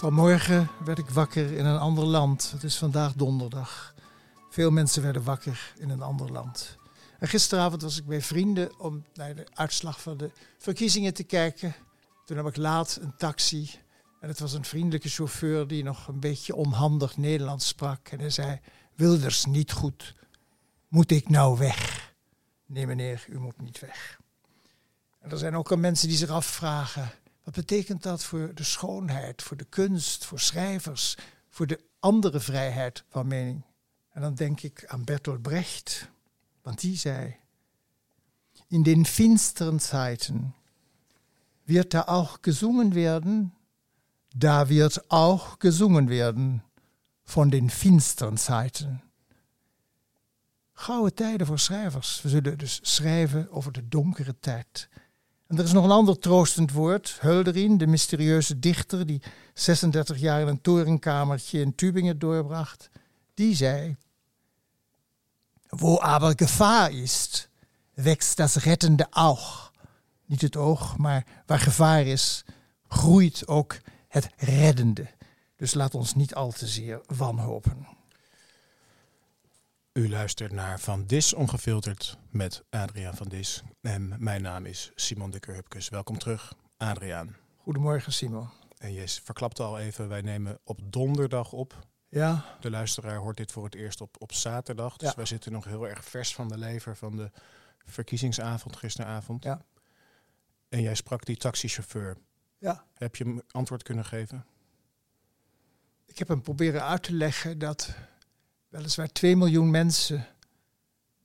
Vanmorgen werd ik wakker in een ander land. Het is vandaag donderdag. Veel mensen werden wakker in een ander land. En gisteravond was ik bij vrienden om naar de uitslag van de verkiezingen te kijken. Toen heb ik laat een taxi. En het was een vriendelijke chauffeur die nog een beetje onhandig Nederlands sprak. En hij zei: Wilders niet goed. Moet ik nou weg? Nee, meneer, u moet niet weg. En er zijn ook al mensen die zich afvragen: wat betekent dat voor de schoonheid, voor de kunst, voor schrijvers, voor de andere vrijheid van mening? En dan denk ik aan Bertolt Brecht, want die zei: In den finsteren Zeiten wird da auch gesungen werden, da wird auch gesungen werden von den finsteren Zeiten. Gouden tijden voor schrijvers. We zullen dus schrijven over de donkere tijd. En er is nog een ander troostend woord. Hölderlin, de mysterieuze dichter die 36 jaar in een torenkamertje in Tübingen doorbracht, die zei: Wo aber Gefahr ist, wächst das Rettende auch. Niet het oog, maar waar gevaar is, groeit ook het reddende. Dus laat ons niet al te zeer wanhopen. U luistert naar Van Dis Ongefilterd met Adriaan van Dis. En mijn naam is Simon Dikker Hupkes. Welkom terug, Adriaan. Goedemorgen, Simon. En je verklapt al even, wij nemen op donderdag op. Ja. De luisteraar hoort dit voor het eerst op, op zaterdag. Dus wij zitten nog heel erg vers van de lever van de verkiezingsavond gisteravond. Ja. En jij sprak die taxichauffeur. Ja. Heb je hem antwoord kunnen geven? Ik heb hem proberen uit te leggen dat weliswaar 2 miljoen mensen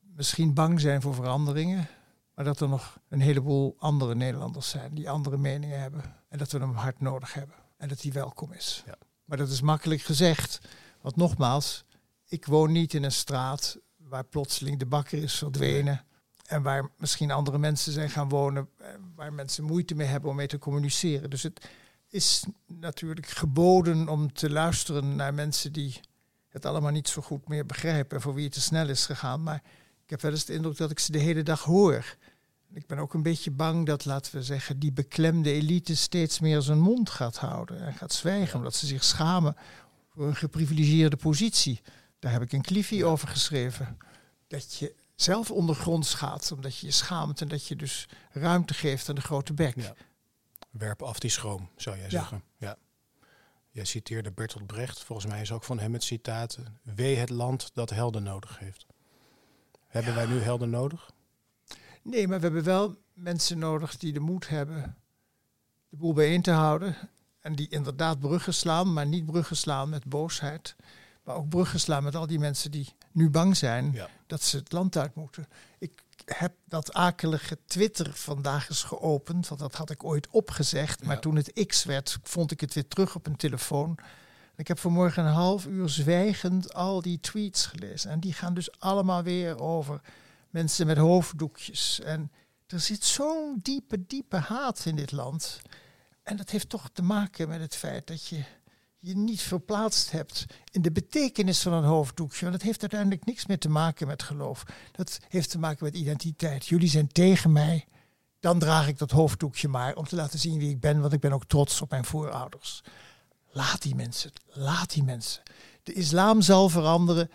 misschien bang zijn voor veranderingen, maar dat er nog een heleboel andere Nederlanders zijn die andere meningen hebben en dat we hem hard nodig hebben en dat hij welkom is. Ja. Maar dat is makkelijk gezegd, want nogmaals, ik woon niet in een straat waar plotseling de bakker is verdwenen en waar misschien andere mensen zijn gaan wonen, eh, waar mensen moeite mee hebben om mee te communiceren. Dus het is natuurlijk geboden om te luisteren naar mensen die het allemaal niet zo goed meer begrijpen en voor wie het te snel is gegaan. Maar ik heb wel eens de indruk dat ik ze de hele dag hoor. Ik ben ook een beetje bang dat, laten we zeggen, die beklemde elite steeds meer zijn mond gaat houden en gaat zwijgen, omdat ze zich schamen voor een geprivilegeerde positie. Daar heb ik een cliffie over geschreven. Dat je zelf ondergronds gaat, omdat je je schaamt en dat je dus ruimte geeft aan de grote bek. Ja. Werp af die schroom, zou jij Ja. zeggen. Ja. Jij citeerde Bertolt Brecht. Volgens mij is ook van hem het citaat... Wee het land dat helden nodig heeft. Hebben wij nu helden nodig? Nee, maar we hebben wel mensen nodig die de moed hebben de boel bijeen te houden. En die inderdaad bruggen slaan, maar niet bruggen slaan met boosheid. Maar ook bruggen slaan met al die mensen die nu bang zijn Ja. dat ze het land uit moeten. Ik heb dat akelige Twitter vandaag eens geopend, want dat had ik ooit opgezegd. Maar Ja. toen het X werd, vond ik het weer terug op een telefoon. Ik heb vanmorgen een half uur zwijgend al die tweets gelezen. En die gaan dus allemaal weer over mensen met hoofddoekjes. En er zit zo'n diepe, diepe haat in dit land. En dat heeft toch te maken met het feit dat je je niet verplaatst hebt in de betekenis van een hoofddoekje. Want dat heeft uiteindelijk niks meer te maken met geloof. Dat heeft te maken met identiteit. Jullie zijn tegen mij, dan draag ik dat hoofddoekje maar om te laten zien wie ik ben, want ik ben ook trots op mijn voorouders. Laat die mensen, laat die mensen. De islam zal veranderen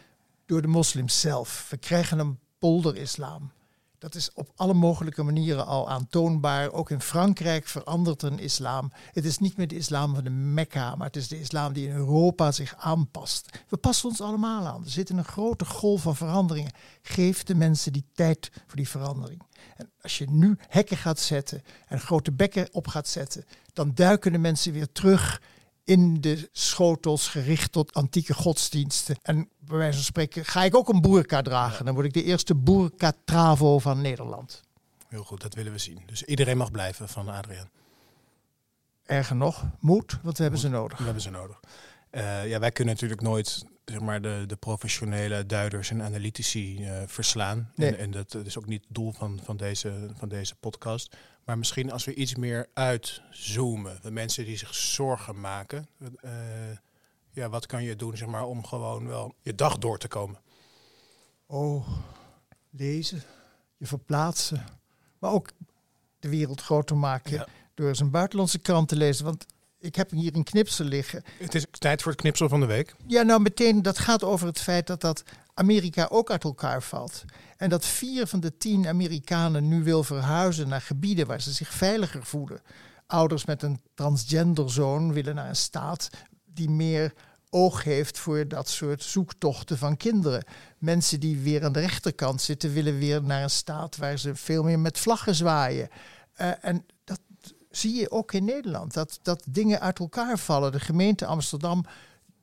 door de moslims zelf. We krijgen een polder-islam. Dat is op alle mogelijke manieren al aantoonbaar. Ook in Frankrijk verandert een islam. Het is niet meer de islam van de Mekka, maar het is de islam die in Europa zich aanpast. We passen ons allemaal aan. Er zit een grote golf van veranderingen. Geef de mensen die tijd voor die verandering. En als je nu hekken gaat zetten en grote bekken op gaat zetten, dan duiken de mensen weer terug in de schotels gericht tot antieke godsdiensten. En bij wijze van spreken ga ik ook een boerka dragen. Dan word ik de eerste boerka travo van Nederland. Heel goed, dat willen we zien. Dus iedereen mag blijven van Adriaan. Erger nog, moed, want we hebben ze nodig. We hebben ze nodig. Eh, ja, wij kunnen natuurlijk nooit zeg maar, de, de professionele duiders en analytici eh, verslaan. Nee. En, en dat, dat is ook niet het doel van, van, deze, van deze podcast. Maar misschien als we iets meer uitzoomen. De mensen die zich zorgen maken. eh, ja, wat kan je doen zeg maar, om gewoon wel je dag door te komen? Oh, lezen, je verplaatsen. Maar ook de wereld groter maken Ja. door eens een buitenlandse krant te lezen. Want ik heb hier een knipsel liggen. Het is tijd voor het knipsel van de week. Ja, nou meteen, dat gaat over het feit dat dat Amerika ook uit elkaar valt. En dat vier van de tien Amerikanen nu wil verhuizen naar gebieden waar ze zich veiliger voelen. Ouders met een transgender zoon willen naar een staat die meer oog heeft voor dat soort zoektochten van kinderen. Mensen die weer aan de rechterkant zitten willen weer naar een staat waar ze veel meer met vlaggen zwaaien. Eh, en dat zie je ook in Nederland, dat, dat dingen uit elkaar vallen. De gemeente Amsterdam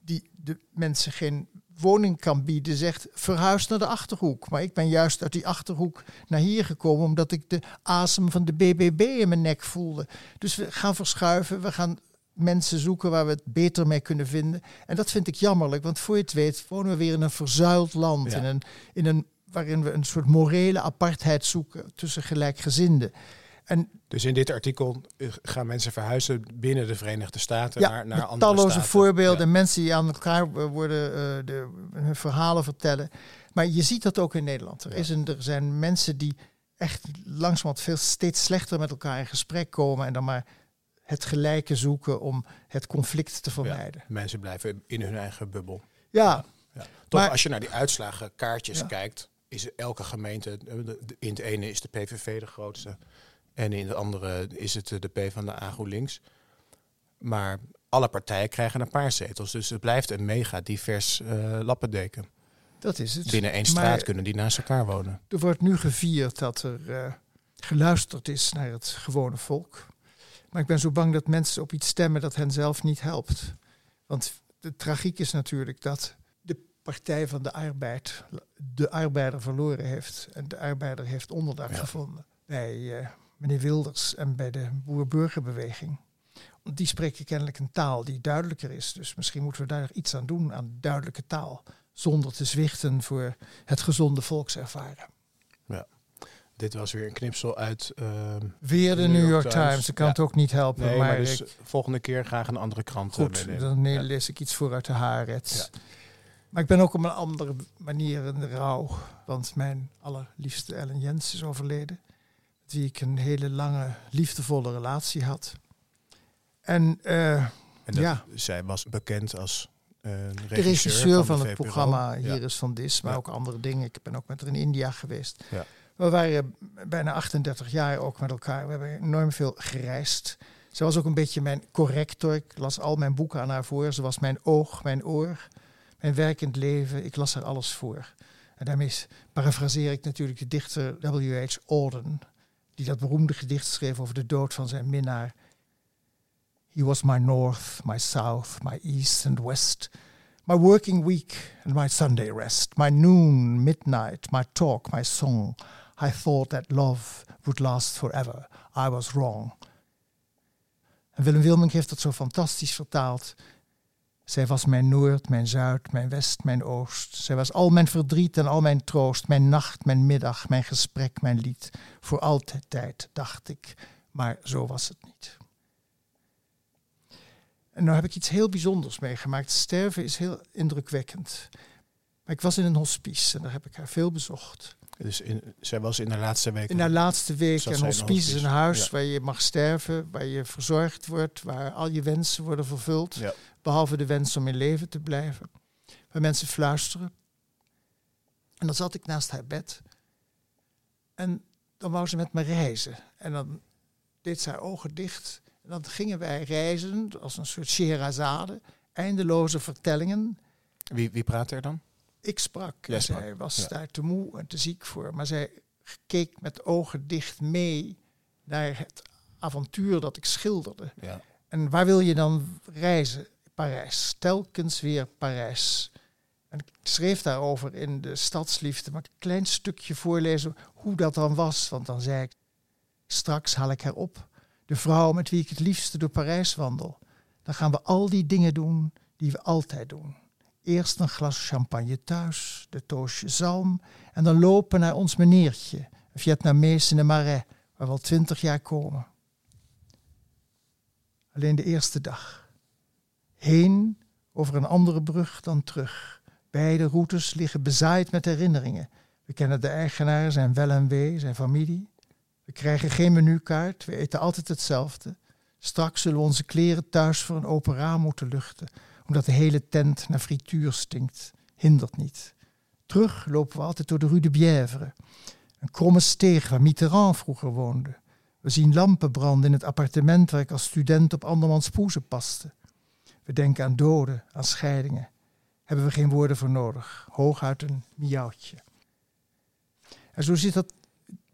die de mensen geen woning kan bieden, zegt verhuis naar de Achterhoek. Maar ik ben juist uit die Achterhoek naar hier gekomen omdat ik de asem van de BBB in mijn nek voelde. Dus we gaan verschuiven, we gaan mensen zoeken waar we het beter mee kunnen vinden. En dat vind ik jammerlijk, want voor je het weet wonen we weer in een verzuild land, Ja. in een, in een, waarin we een soort morele apartheid zoeken tussen gelijkgezinden. En Dus in dit artikel eh, gaan mensen verhuizen binnen de Verenigde Staten ja, naar, naar andere talloze staten. voorbeelden, Ja. mensen die aan elkaar eh, worden eh, de, hun verhalen vertellen. Maar je ziet dat ook in Nederland. Er, is een, er zijn mensen die echt langzamerhand veel steeds slechter met elkaar in gesprek komen en dan maar het gelijke zoeken om het conflict te vermijden. Mensen blijven in hun eigen bubbel. Ja, Ja. Toch, Maar- als je naar die uitslagenkaartjes Ja. kijkt, is elke gemeente, eh, de- de- in het ene is de PVV de grootste en in het andere is het eh, de P van de GroenLinks. Maar alle partijen krijgen een paar zetels, dus het blijft een mega divers eh, lappendeken. dat is het. Binnen één Maar straat kunnen die naast elkaar wonen. Er wordt nu gevierd dat er geluisterd is naar het gewone volk. Maar ik ben zo bang dat mensen op iets stemmen dat hen zelf niet helpt. Want de tragiek is natuurlijk dat de Partij van de Arbeid de arbeider verloren heeft. En de arbeider heeft onderdak Ja. gevonden bij eh, meneer Wilders en bij de boer-burgerbeweging. Want Die spreken kennelijk een taal die duidelijker is. Dus misschien moeten we daar iets aan doen, aan duidelijke taal. Zonder te zwichten voor het gezonde volkservaren. Dit was weer een knipsel uit. ehm, Weer de New York Times. Ik kan Ja. het ook niet helpen. nee, maar maar dus ik- volgende keer graag een andere krant eh, goed, dan nee, lees ik iets voor uit de Haaretz. Maar ik ben ook op een andere manier in de rouw. Want mijn allerliefste Ellen Jens is overleden. Met wie ik een hele lange, liefdevolle relatie had. En eh, En dat, Ja. zij was bekend als eh, regisseur, de regisseur van, de het VPRO. programma Ja. Hier is van Dis, maar ook andere dingen. Ik ben ook met haar in India geweest. Ja. We waren bijna 38 jaar ook met elkaar. We hebben enorm veel gereisd. Ze was ook een beetje mijn corrector. Ik las al mijn boeken aan haar voor. Ze was mijn oog, mijn oor, mijn werkend leven. Ik las haar alles voor. En daarmee parafraseer ik natuurlijk de dichter W.H. Auden, die dat beroemde gedicht schreef over de dood van zijn minnaar. He was my north, my south, my east and west, my working week and my Sunday rest, my noon, midnight, my talk, my song. I thought that love would last forever. I was wrong. En Willem Wilming heeft dat zo fantastisch vertaald. Zij was mijn noord, mijn zuid, mijn west, mijn oost. Zij was al mijn verdriet en al mijn troost, mijn nacht, mijn middag, mijn gesprek, mijn lied. Voor altijd tijd, dacht ik, maar zo was het niet. En nou heb ik iets heel bijzonders meegemaakt. Sterven is heel indrukwekkend. Ik was in een hospice en daar heb ik haar veel bezocht. Dus in, zij was in de laatste week. In haar laatste week, een hospice is een huis Ja. waar je mag sterven, waar je verzorgd wordt, waar al je wensen worden vervuld. Ja. Behalve de wens om in leven te blijven. Waar mensen fluisteren. En dan zat ik naast haar bed. En dan wou ze met me reizen. En dan deed ze haar ogen dicht. En dan gingen wij reizen als een soort Scheherazade. Eindeloze vertellingen. Wie, wie praat er dan? Ik sprak. En zij was ja. daar te moe en te ziek voor. Maar zij keek met ogen dicht mee naar het avontuur dat ik schilderde. Ja. En waar wil je dan reizen? Parijs. Telkens weer Parijs. En ik schreef daarover in de Stadsliefde, maar een klein stukje voorlezen hoe dat dan was. Want dan zei ik, straks haal ik haar op. De vrouw met wie ik het liefste door Parijs wandel. Dan gaan we al die dingen doen die we altijd doen. Eerst een glas champagne thuis, de toosje zalm. En dan lopen naar ons meneertje, Vietnamees in de Marais, waar we al twintig jaar komen. Alleen de eerste dag. Heen over een andere brug dan terug. Beide routes liggen bezaaid met herinneringen. We kennen de eigenaar, zijn wel en wee, zijn familie. We krijgen geen menukaart, we eten altijd hetzelfde. Straks zullen we onze kleren thuis voor een open raam moeten luchten, omdat de hele tent naar frituur stinkt. Hindert niet. Terug lopen we altijd door de Rue de Bièvre. Een kromme steeg waar Mitterrand vroeger woonde. We zien lampen branden in het appartement waar ik als student op andermans poezen paste. We denken aan doden, aan scheidingen. Hebben we geen woorden voor nodig. Hooguit een miauwtje. En zo zit dat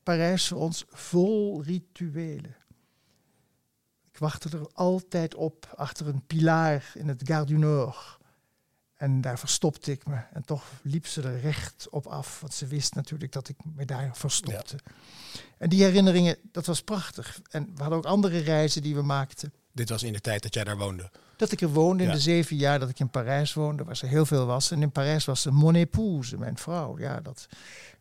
Parijs voor ons vol rituelen. Wachtte er altijd op achter een pilaar in het Gare du Nord. En daar verstopte ik me. En toch liep ze er recht op af. Want ze wist natuurlijk dat ik me daar verstopte. En die herinneringen, dat was prachtig. En we hadden ook andere reizen die we maakten. Dit was in de tijd dat jij daar woonde? Dat ik er woonde, in de zeven jaar dat ik in Parijs woonde, waar ze heel veel was. En in Parijs was ze mon épouse, mijn vrouw. Ja, dat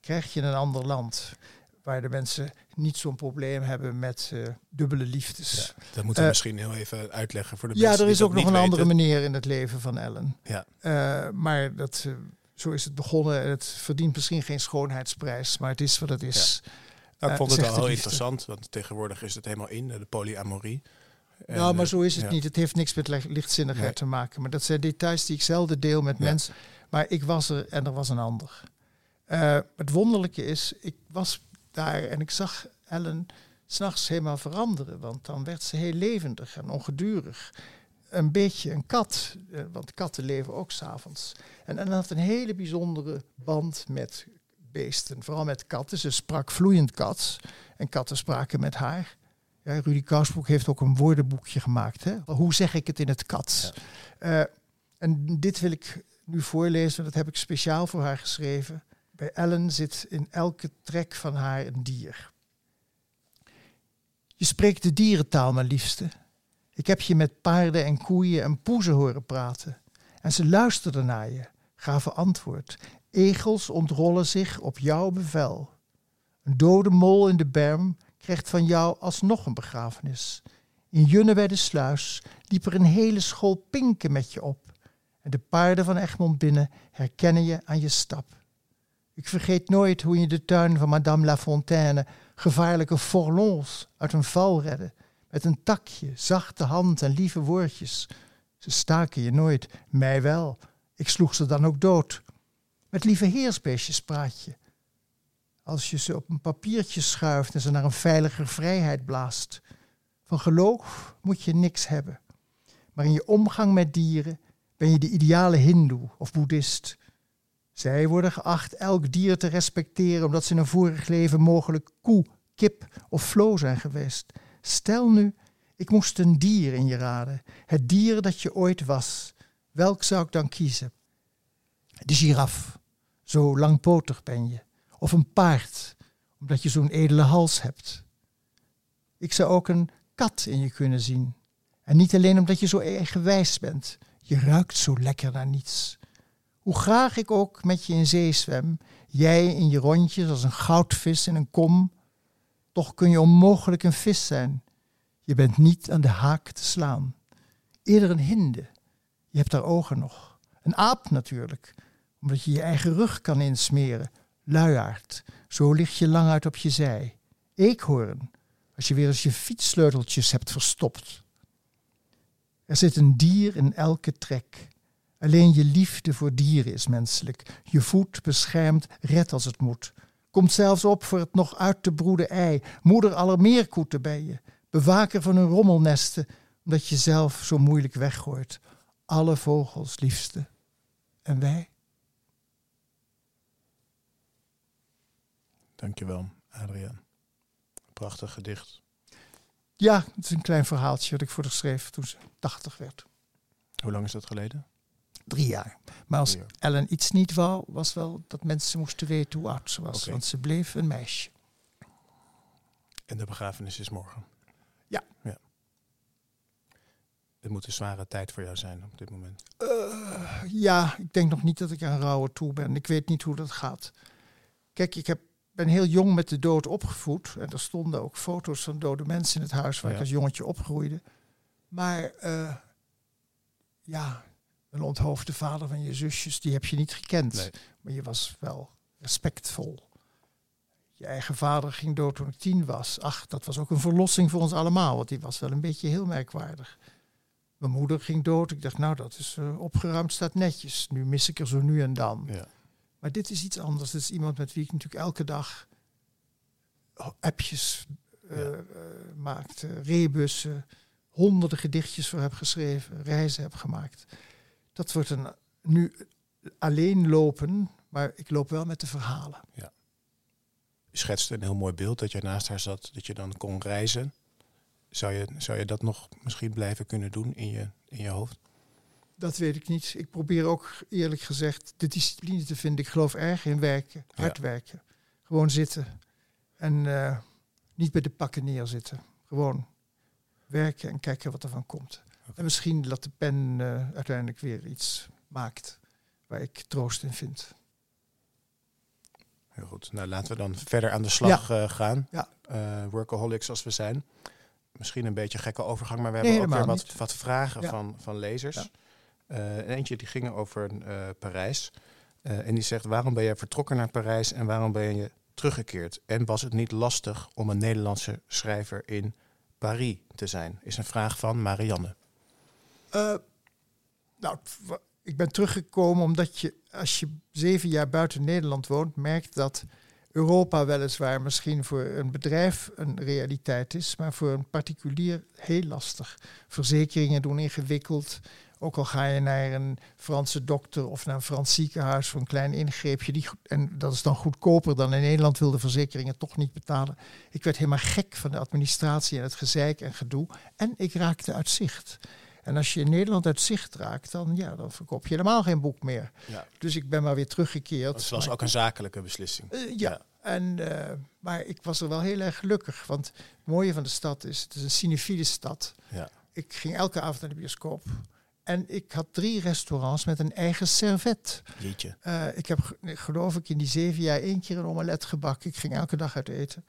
krijg je in een ander land waar de mensen niet zo'n probleem hebben met uh, dubbele liefdes. Ja, dat moeten we uh, misschien heel even uitleggen voor de ja, mensen. Ja, er is ook nog een weten. andere manier in het leven van Ellen. Ja. Uh, maar dat, zo is het begonnen. Het verdient misschien geen schoonheidsprijs, maar het is wat het is. Ja. Nou, ik vond het wel heel interessant, want tegenwoordig is het helemaal in, de polyamorie. En, nou, maar zo is het niet. Het heeft niks met lichtzinnigheid nee. te maken. Maar dat zijn details die ik zelden deel met mensen. Maar ik was er en er was een ander. het wonderlijke is, ik was daar en ik zag Ellen s'nachts helemaal veranderen. Want dan werd ze heel levendig en ongedurig. Een beetje een kat, want katten leven ook s'avonds. En Ellen had een hele bijzondere band met beesten, vooral met katten. Ze sprak vloeiend kat en katten spraken met haar. Ja, Rudy Kousbroek heeft ook een woordenboekje gemaakt. Hè? Hoe zeg ik het in het kat? Ja. Uh, en dit wil ik nu voorlezen, dat heb ik speciaal voor haar geschreven. Bij Ellen zit in elke trek van haar een dier. Je spreekt de dierentaal, mijn liefste. Ik heb je met paarden en koeien en poezen horen praten. En ze luisterden naar je, gaven antwoord. Egels ontrollen zich op jouw bevel. Een dode mol in de berm krijgt van jou alsnog een begrafenis. In Junne bij de sluis liep er een hele school pinken met je op. En de paarden van Egmond binnen herkennen je aan je stap. Ik vergeet nooit hoe je de tuin van Madame La Fontaine gevaarlijke forlons uit een val redde. Met een takje, zachte hand en lieve woordjes. Ze staken je nooit, mij wel. Ik sloeg ze dan ook dood. Met lieve heersbeestjes praat je. Als je ze op een papiertje schuift en ze naar een veiliger vrijheid blaast. Van geloof moet je niks hebben. Maar in je omgang met dieren ben je de ideale hindoe of boeddhist. Zij worden geacht elk dier te respecteren omdat ze in een vorig leven mogelijk koe, kip of vlo zijn geweest. Stel nu, ik moest een dier in je raden. Het dier dat je ooit was. Welk zou ik dan kiezen? De giraf. Zo langpotig ben je. Of een paard, omdat je zo'n edele hals hebt. Ik zou ook een kat in je kunnen zien. En niet alleen omdat je zo eigenwijs bent. Je ruikt zo lekker naar niets. Hoe graag ik ook met je in zee zwem, jij in je rondjes als een goudvis in een kom, toch kun je onmogelijk een vis zijn. Je bent niet aan de haak te slaan. Eerder een hinde. Je hebt haar ogen nog. Een aap natuurlijk, omdat je je eigen rug kan insmeren. Luiaard, zo lig je lang uit op je zij. Eekhoorn, als je weer eens je fietssleuteltjes hebt verstopt. Er zit een dier in elke trek. Alleen je liefde voor dieren is menselijk. Je voet beschermt, red als het moet. Komt zelfs op voor het nog uit te broeden ei. Moeder aller meerkoeten bij je. Bewaker van hun rommelnesten, omdat je zelf zo moeilijk weggooit. Alle vogels, liefste. En wij? Dankjewel, Adriaan. Prachtig gedicht. Ja, het is een klein verhaaltje dat ik voor haar schreef toen ze 80 werd. Hoe lang is dat geleden? Drie jaar. Maar als. Ellen iets niet wou, was wel dat mensen moesten weten hoe oud ze was. Okay. Want ze bleef een meisje. En de begrafenis is morgen? Ja. ja. Het moet een zware tijd voor jou zijn op dit moment. Uh, ja, ik denk nog niet dat ik aan rouwen toe ben. Ik weet niet hoe dat gaat. Kijk, ik heb, ben heel jong met de dood opgevoed. En er stonden ook foto's van dode mensen in het huis waar ja. ik als jongetje opgroeide. Maar uh, ja, een onthoofde vader van je zusjes, die heb je niet gekend. Nee. Maar je was wel respectvol. Je eigen vader ging dood toen ik tien was. Ach, dat was ook een verlossing voor ons allemaal, want die was wel een beetje heel merkwaardig. Mijn moeder ging dood. Ik dacht, nou, dat is uh, opgeruimd, staat netjes. Nu mis ik er zo nu en dan. Ja. Maar dit is iets anders. Dit is iemand met wie ik natuurlijk elke dag appjes uh, ja. uh, maakte, rebussen, honderden gedichtjes voor heb geschreven, reizen heb gemaakt. Dat wordt een nu alleen lopen, maar ik loop wel met de verhalen. Ja. Je schetste een heel mooi beeld dat je naast haar zat, dat je dan kon reizen. Zou je, zou je dat nog misschien blijven kunnen doen in je, in je hoofd? Dat weet ik niet. Ik probeer ook eerlijk gezegd de discipline te vinden. Ik geloof erg in werken, hard ja. werken. Gewoon zitten. En uh, niet bij de pakken neerzitten. Gewoon werken en kijken wat er van komt. En misschien dat de pen uh, uiteindelijk weer iets maakt waar ik troost in vind. Heel goed. Nou, laten we dan verder aan de slag ja. uh, gaan. Ja. Uh, workaholics als we zijn. Misschien een beetje een gekke overgang, maar we hebben ook weer wat, wat vragen ja. van, van lezers. Eentje die ging over Parijs. en die zegt, waarom ben je vertrokken naar Parijs en waarom ben je teruggekeerd? En was het niet lastig om een Nederlandse schrijver in Paris te zijn? Is een vraag van Marianne. Nou, ik ben teruggekomen omdat je, als je zeven jaar buiten Nederland woont, merkt dat Europa weliswaar misschien voor een bedrijf een realiteit is, maar voor een particulier heel lastig. Verzekeringen doen ingewikkeld. Ook al ga je naar een Franse dokter of naar een Frans ziekenhuis voor een klein ingreepje, die, en dat is dan goedkoper dan in Nederland, wil de verzekeringen toch niet betalen. Ik werd helemaal gek van de administratie en het gezeik en gedoe. En ik raakte uit zicht. En als je in Nederland uit zicht raakt, dan, ja, dan verkoop je helemaal geen boek meer. Ja. Dus ik ben maar weer teruggekeerd. Het was ook een zakelijke beslissing. Uh, ja. ja. En, uh, maar ik was er wel heel erg gelukkig. Want het mooie van de stad is, het is een cinefiele stad. Ja. Ik ging elke avond naar de bioscoop. En ik had drie restaurants met een eigen servet. Jeetje. Uh, ik heb, geloof ik, in die zeven jaar één keer een omelet gebakken. Ik ging elke dag uit eten.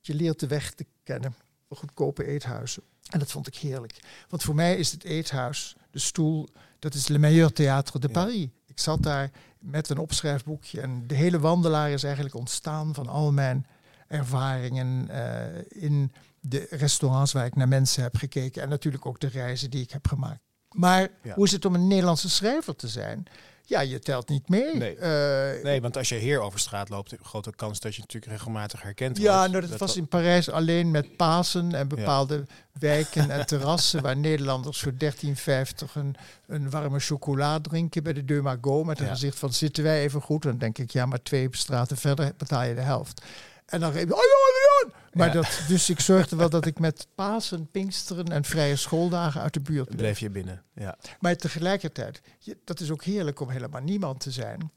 Je leert de weg te kennen goedkope eethuizen. En dat vond ik heerlijk. Want voor mij is het eethuis, de stoel, dat is Le Meilleur Théâtre de Paris. Ja. Ik zat daar met een opschrijfboekje en de hele wandelaar is eigenlijk ontstaan van al mijn ervaringen uh, in de restaurants waar ik naar mensen heb gekeken en natuurlijk ook de reizen die ik heb gemaakt. Maar ja. hoe is het om een Nederlandse schrijver te zijn? Ja, je telt niet mee. Nee, uh, nee want als je hier over straat loopt, een grote kans dat je natuurlijk regelmatig herkent Ja, wordt. nou, dat, dat was in Parijs alleen met Pasen en bepaalde ja. wijken en terrassen waar Nederlanders voor 13,50 een, een warme chocola drinken bij de Deux Magots met een ja. gezicht van zitten wij even goed? Dan denk ik, ja, maar twee straten verder betaal je de helft. En dan reed oh, Adriaan! Maar ja. dat, dus ik zorgde wel dat ik met Pasen, Pinksteren en vrije schooldagen uit de buurt bleef. Bleef je binnen, ja. Maar tegelijkertijd, je, dat is ook heerlijk om helemaal niemand te zijn.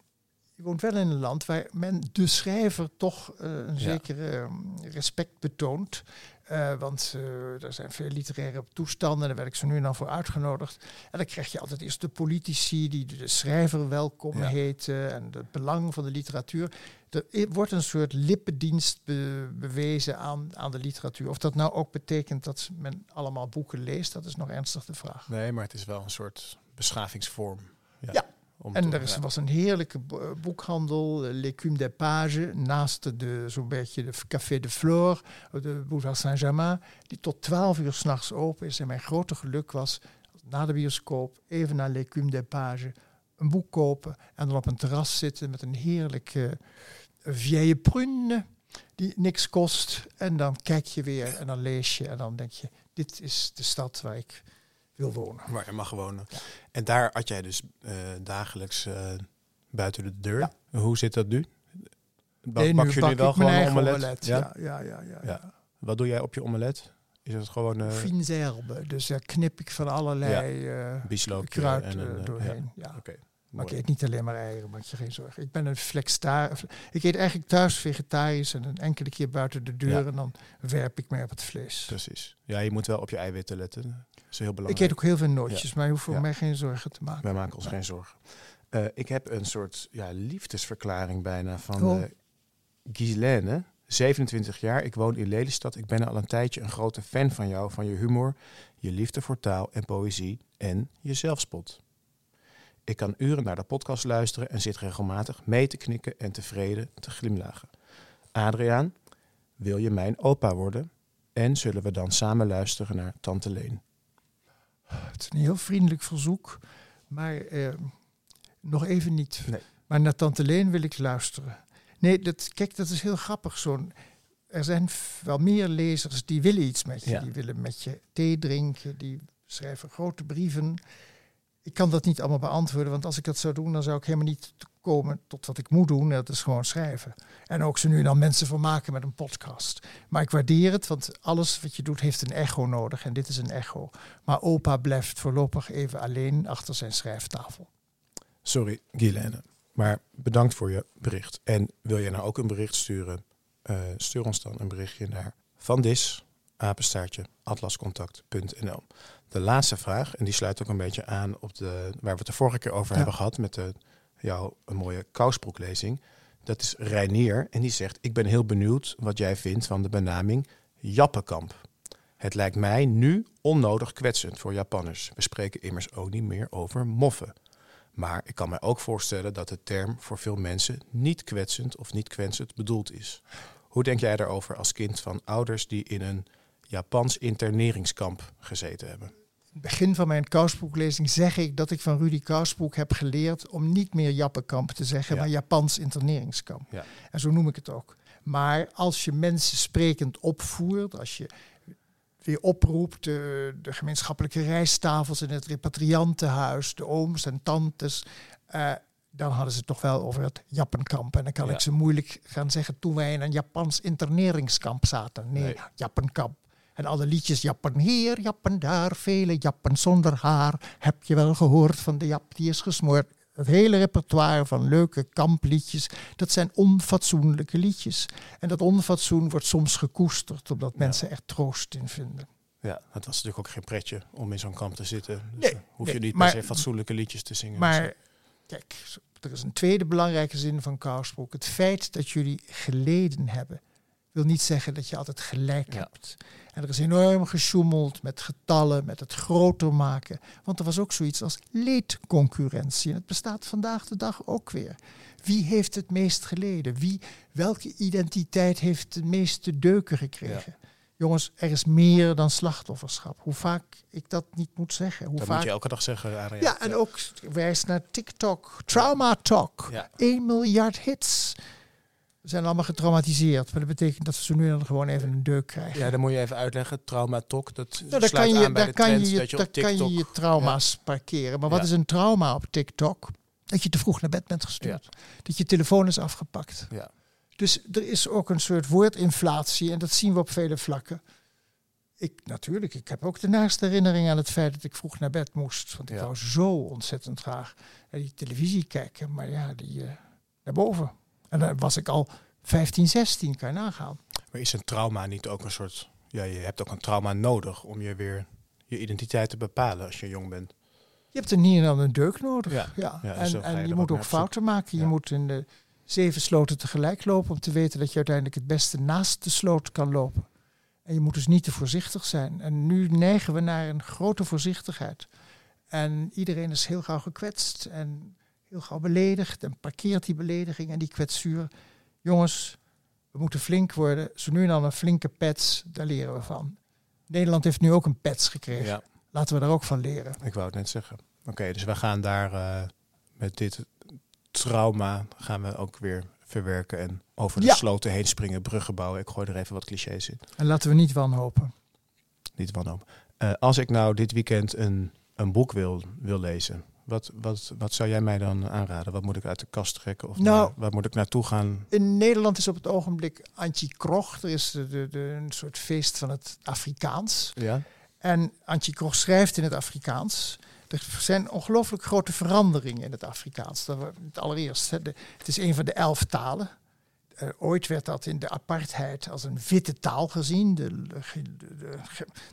Je woont wel in een land waar men de schrijver toch uh, een ja. zekere uh, respect betoont. Uh, want uh, er zijn veel literaire toestanden, daar werd ik zo nu en dan voor uitgenodigd. En dan krijg je altijd eerst de politici die de schrijver welkom ja. heten en het belang van de literatuur. Er wordt een soort lippendienst be bewezen aan, aan de literatuur. Of dat nou ook betekent dat men allemaal boeken leest, dat is nog ernstig de vraag. Nee, maar het is wel een soort beschavingsvorm. Ja. ja. En er is, was een heerlijke boekhandel, L'Écume des Pages, naast de, zo'n beetje de Café de Flore, de Boulevard Saint-Germain, die tot 12 uur s'nachts open is. En mijn grote geluk was, na de bioscoop, even naar L'Écume des Pages, een boek kopen en dan op een terras zitten met een heerlijke uh, vieille prune die niks kost. En dan kijk je weer en dan lees je en dan denk je, dit is de stad waar ik wil wonen. Waar je mag wonen. Ja. En daar had jij dus uh, dagelijks uh, buiten de deur. Ja. Hoe zit dat nu? Bak, nee, bak je nu wel gewoon een omelet? omelet. Ja? Ja, ja, ja, Wat doe jij op je omelet? Is het gewoon... Uh... Fines herbes. Dus daar knip ik van allerlei uh, kruid en een, doorheen. Ja. Okay. Maar ik eet niet alleen maar eieren, maak je geen zorgen. Ik ben een flextar. Ik eet eigenlijk thuis vegetarisch en een enkele keer buiten de deur ja. en dan werp ik mij op het vlees. Precies. Ja, je moet wel op je eiwitten letten. Is heel belangrijk. Ik eet ook heel veel nootjes, maar je hoeft voor mij geen zorgen te maken. Wij maken ons geen zorgen. Uh, ik heb een soort ja, liefdesverklaring bijna van oh. uh, Ghislaine. 27 jaar, ik woon in Lelystad. Ik ben al een tijdje een grote fan van jou, van je humor, je liefde voor taal en poëzie en je zelfspot. Ik kan uren naar de podcast luisteren en zit regelmatig mee te knikken en tevreden te glimlachen. Adriaan, wil je mijn opa worden? En zullen we dan samen luisteren naar Tante Leen? Het is een heel vriendelijk verzoek, maar eh, nog even niet. Nee. Maar naar Tante Leen wil ik luisteren. Nee, dat, kijk, dat is heel grappig. Zo'n, er zijn wel meer lezers die willen iets met je. Ja. Die willen met je thee drinken, die schrijven grote brieven. Ik kan dat niet allemaal beantwoorden, want als ik dat zou doen, dan zou ik helemaal niet komen tot wat ik moet doen. en Dat is gewoon schrijven. En ook zo nu dan mensen vermaken met een podcast. Maar ik waardeer het, want alles wat je doet heeft een echo nodig. En dit is een echo. Maar opa blijft voorlopig even alleen achter zijn schrijftafel. Sorry, Guilaine. Maar bedankt voor je bericht. En wil je nou ook een bericht sturen? eh, stuur ons dan een berichtje naar vandis, apenstaartje, atlascontact.nl. De laatste vraag, en die sluit ook een beetje aan op de, waar we het de vorige keer over Ja. hebben gehad met de, jouw een mooie kousbroeklezing. Dat is Reinier en die zegt, ik ben heel benieuwd wat jij vindt van de benaming Jappenkamp. Het lijkt mij nu onnodig kwetsend voor Japanners. We spreken immers ook niet meer over moffen. Maar ik kan mij ook voorstellen dat de term voor veel mensen niet kwetsend of niet kwetsend bedoeld is. Hoe denk jij daarover als kind van ouders die in een Japans interneringskamp gezeten hebben? het begin van mijn Kousbroeklezing zeg ik dat ik van Rudy Kousbroek heb geleerd om niet meer Jappenkamp te zeggen, Ja. maar Japans interneringskamp. Ja. En zo noem ik het ook. Maar als je mensen sprekend opvoert, als je weer oproept, de, de gemeenschappelijke rijsttafels in het repatriantenhuis, de ooms en tantes, eh, dan hadden ze het toch wel over het Jappenkamp. En dan kan Ja. ik ze moeilijk gaan zeggen toen wij in een Japans interneringskamp zaten. Nee, Nee. Jappenkamp. En alle liedjes, jappen hier, jappen daar, vele jappen zonder haar. Heb je wel gehoord van de jap die is gesmoord? Het hele repertoire van leuke kampliedjes, dat zijn onfatsoenlijke liedjes. En dat onfatsoen wordt soms gekoesterd, omdat Ja. mensen er troost in vinden. Ja, het was natuurlijk ook geen pretje om in zo'n kamp te zitten. Dus Nee, dan hoef nee, je niet maar- per se fatsoenlijke liedjes te zingen. Maar kijk, er is een tweede belangrijke zin van Kousbroek. Het feit dat jullie geleden hebben, wil niet zeggen dat je altijd gelijk Ja. hebt. En er is enorm gesjoemeld met getallen, met het groter maken. Want er was ook zoiets als leedconcurrentie. En het bestaat vandaag de dag ook weer. Wie heeft het meest geleden? Wie, welke identiteit heeft de meeste deuken gekregen? Jongens, er is meer dan slachtofferschap. Hoe vaak ik dat niet moet zeggen. Hoe dat vaak moet je elke dag zeggen, ja, en ook wijs naar TikTok. Trauma Talk. Ja. 1 miljard hits. Zijn allemaal getraumatiseerd. Maar dat betekent dat zo nu dan gewoon even een deuk krijgen. Ja, dan moet je even uitleggen. Trauma talk, dat Nou, daar sluit kan je, aan bij daar kan je, dat je daar op kan TikTok... je je trauma's parkeren. Maar wat Ja. is een trauma op TikTok? Dat je te vroeg naar bed bent gestuurd. Dat je telefoon is afgepakt. Ja. Dus er is ook een soort woordinflatie. En dat zien we op vele vlakken. Ik, natuurlijk, ik heb ook de naaste herinnering aan het feit dat ik vroeg naar bed moest. Want ik wou zo ontzettend graag naar die televisie kijken. Maar ja, die eh, naar boven. En dan was ik al 15, 16, kan je nagaan. Maar is een trauma niet ook een soort... Ja, je hebt ook een trauma nodig om je weer je identiteit te bepalen als je jong bent. Je hebt er niet en dan een deuk nodig. Ja. Ja. Ja, dus en je en je ook moet ook fouten maken. Je Ja. moet in de zeven sloten tegelijk lopen om te weten dat je uiteindelijk het beste naast de sloot kan lopen. En je moet dus niet te voorzichtig zijn. En nu neigen we naar een grote voorzichtigheid. En iedereen is heel gauw gekwetst en heel gauw beledigd en parkeert die belediging en die kwetsuur. Jongens, we moeten flink worden. Zo nu en dan een flinke pets, daar leren we van. Nederland heeft nu ook een pets gekregen. Ja, Laten we daar ook van leren. ik wou het net zeggen. Oké, dus we gaan daar eh, met dit trauma gaan we ook weer verwerken en over de Ja. sloten heen springen, bruggen bouwen. Ik gooi er even wat clichés in. En laten we niet wanhopen. Niet wanhoop. Eh als ik nou dit weekend een, een boek wil, wil lezen, wat, wat, wat zou jij mij dan aanraden? Wat moet ik uit de kast trekken? Of Nou- naar- waar moet ik naartoe gaan? In Nederland is op het ogenblik Antje Krog. Er is de, de, de, een soort feest van het Afrikaans. Ja? En Antje Krog schrijft in het Afrikaans. Er zijn ongelooflijk grote veranderingen in het Afrikaans. Dat allereerst, hè, de- het is een van de elf talen. Eh, ooit werd dat in de apartheid als een witte taal gezien. De,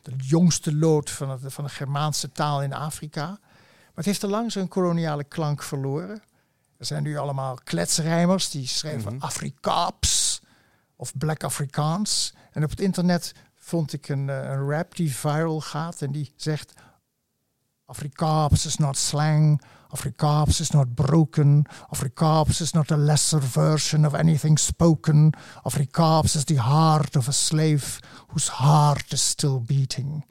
de jongste lood van, het, van de Germaanse taal in Afrika. Maar het heeft al lang zijn koloniale klank verloren. Er zijn nu allemaal kletsrijmers die schrijven Mhm. Afrikaaps of Black Afrikaans. En op het internet vond ik een, eh, een rap die viral gaat en die zegt... Afrikaans is not slang, Afrikaans is not broken. Afrikaans is not a lesser version of anything spoken. Afrikaans is the heart of a slave whose heart is still beating.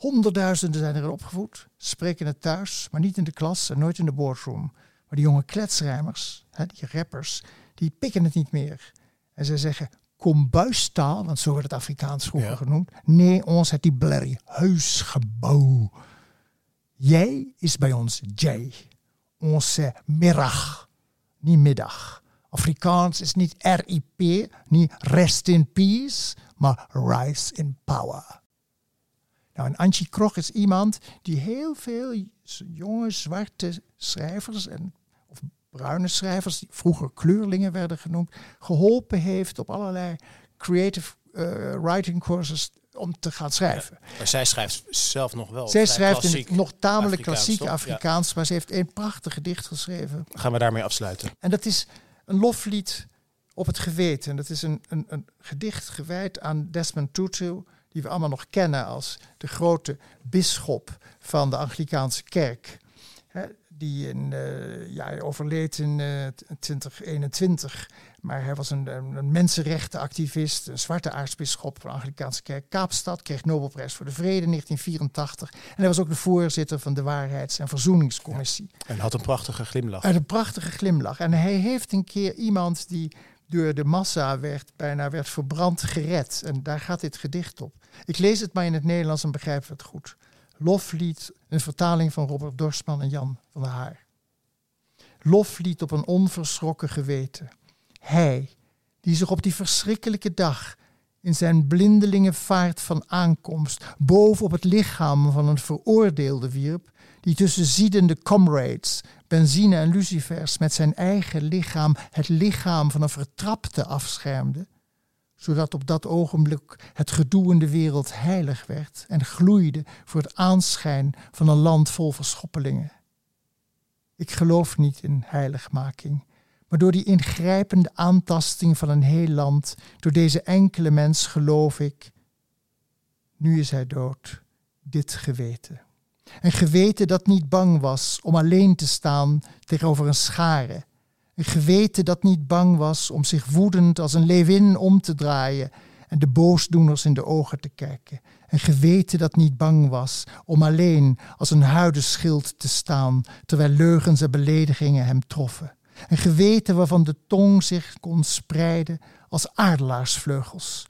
Honderdduizenden zijn erin opgevoed, spreken het thuis, maar niet in de klas en nooit in de boardroom. Maar die jonge kletsrijmers, die rappers, die pikken het niet meer. En zij zeggen, kombuistaal, want zo werd het Afrikaans vroeger genoemd. Nee, ons het die blerry huisgebouw. Jij is bij ons jij. Onze middag, niet middag. Afrikaans is niet RIP, niet rest in peace, maar rise in power. Nou, en Antje Krog is iemand die heel veel jonge zwarte schrijvers en of bruine schrijvers, die vroeger kleurlingen werden genoemd, geholpen heeft op allerlei creative uh, writing courses om te gaan schrijven. maar zij schrijft zelf nog wel. Zij schrijft in nog tamelijk klassiek Afrikaans, maar ze heeft een prachtig gedicht geschreven. Gaan we daarmee afsluiten. En dat is een loflied op het geweten. Dat is een, een, een gedicht gewijd aan Desmond Tutu, die we allemaal nog kennen als de grote bisschop van de Anglikaanse kerk die in, uh, ja, overleed in uh, eh, 2021. Maar hij was een, een mensenrechtenactivist, een zwarte aartsbisschop van de Anglikaanse kerk Kaapstad, kreeg Nobelprijs voor de Vrede in 1984. En hij was ook de voorzitter van de Waarheids- en Verzoeningscommissie. en had een prachtige glimlach. En een prachtige glimlach. En hij heeft een keer iemand die door de massa werd, bijna werd verbrand, gered. En daar gaat dit gedicht op. Ik lees het maar in het Nederlands en begrijp het goed. Loflied, een vertaling van Robert Dorsman en Jan van der Haar. Loflied op een onverschrokken geweten. Hij, die zich op die verschrikkelijke dag in zijn blindelinge vaart van aankomst boven op het lichaam van een veroordeelde wierp, die tussen ziedende comrades, benzine en lucifers met zijn eigen lichaam het lichaam van een vertrapte afschermde, zodat op dat ogenblik het gedoe wereld heilig werd en gloeide voor het aanschijn van een land vol verschoppelingen. Ik geloof niet in heiligmaking, maar door die ingrijpende aantasting van een heel land, door deze enkele mens geloof ik, nu is hij dood, dit geweten. Een geweten dat niet bang was om alleen te staan tegenover een schare, een geweten dat niet bang was om zich woedend als een leeuwin om te draaien en de boosdoeners in de ogen te kijken. Een geweten dat niet bang was om alleen als een huidenschild te staan terwijl leugens en beledigingen hem troffen. Een geweten waarvan de tong zich kon spreiden als aardelaarsvleugels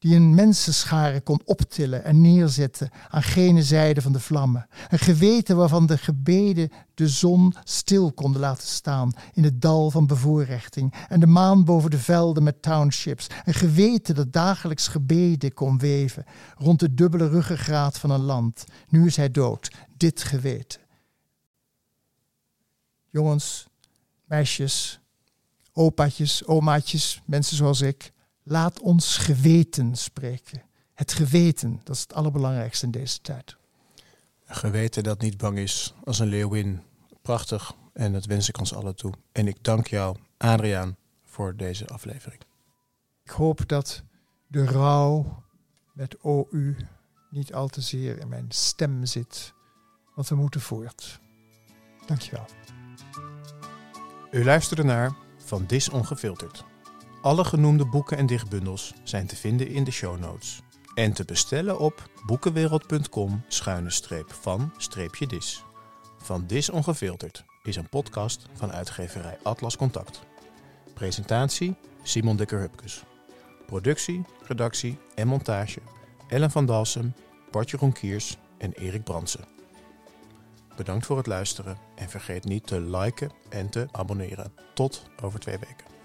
die een mensenschare kon optillen en neerzetten aan gene zijde van de vlammen. Een geweten waarvan de gebeden de zon stil konden laten staan in het dal van bevoorrechting en de maan boven de velden met townships. Een geweten dat dagelijks gebeden kon weven rond de dubbele ruggengraat van een land. Nu is hij dood, dit geweten. Jongens, meisjes, opaatjes, omaatjes, mensen zoals ik Laat ons geweten spreken. Het geweten, dat is het allerbelangrijkste in deze tijd. Een geweten dat niet bang is als een leeuwin. Prachtig en dat wens ik ons allen toe. En ik dank jou, Adriaan, voor deze aflevering. Ik hoop dat de rouw met OU niet al te zeer in mijn stem zit, want we moeten voort. Dankjewel. U luisterde naar Van Dis Ongefilterd. Alle genoemde boeken en dichtbundels zijn te vinden in de show notes. En te bestellen op boekenwereld.com van dis. Van Dis Ongefilterd is een podcast van uitgeverij Atlas Contact. Presentatie Simon Dekker-Hupkes. Productie, redactie en montage Ellen van Dalsem, Bartje Ronkiers en Erik Brandsen. Bedankt voor het luisteren en vergeet niet te liken en te abonneren. Tot over twee weken.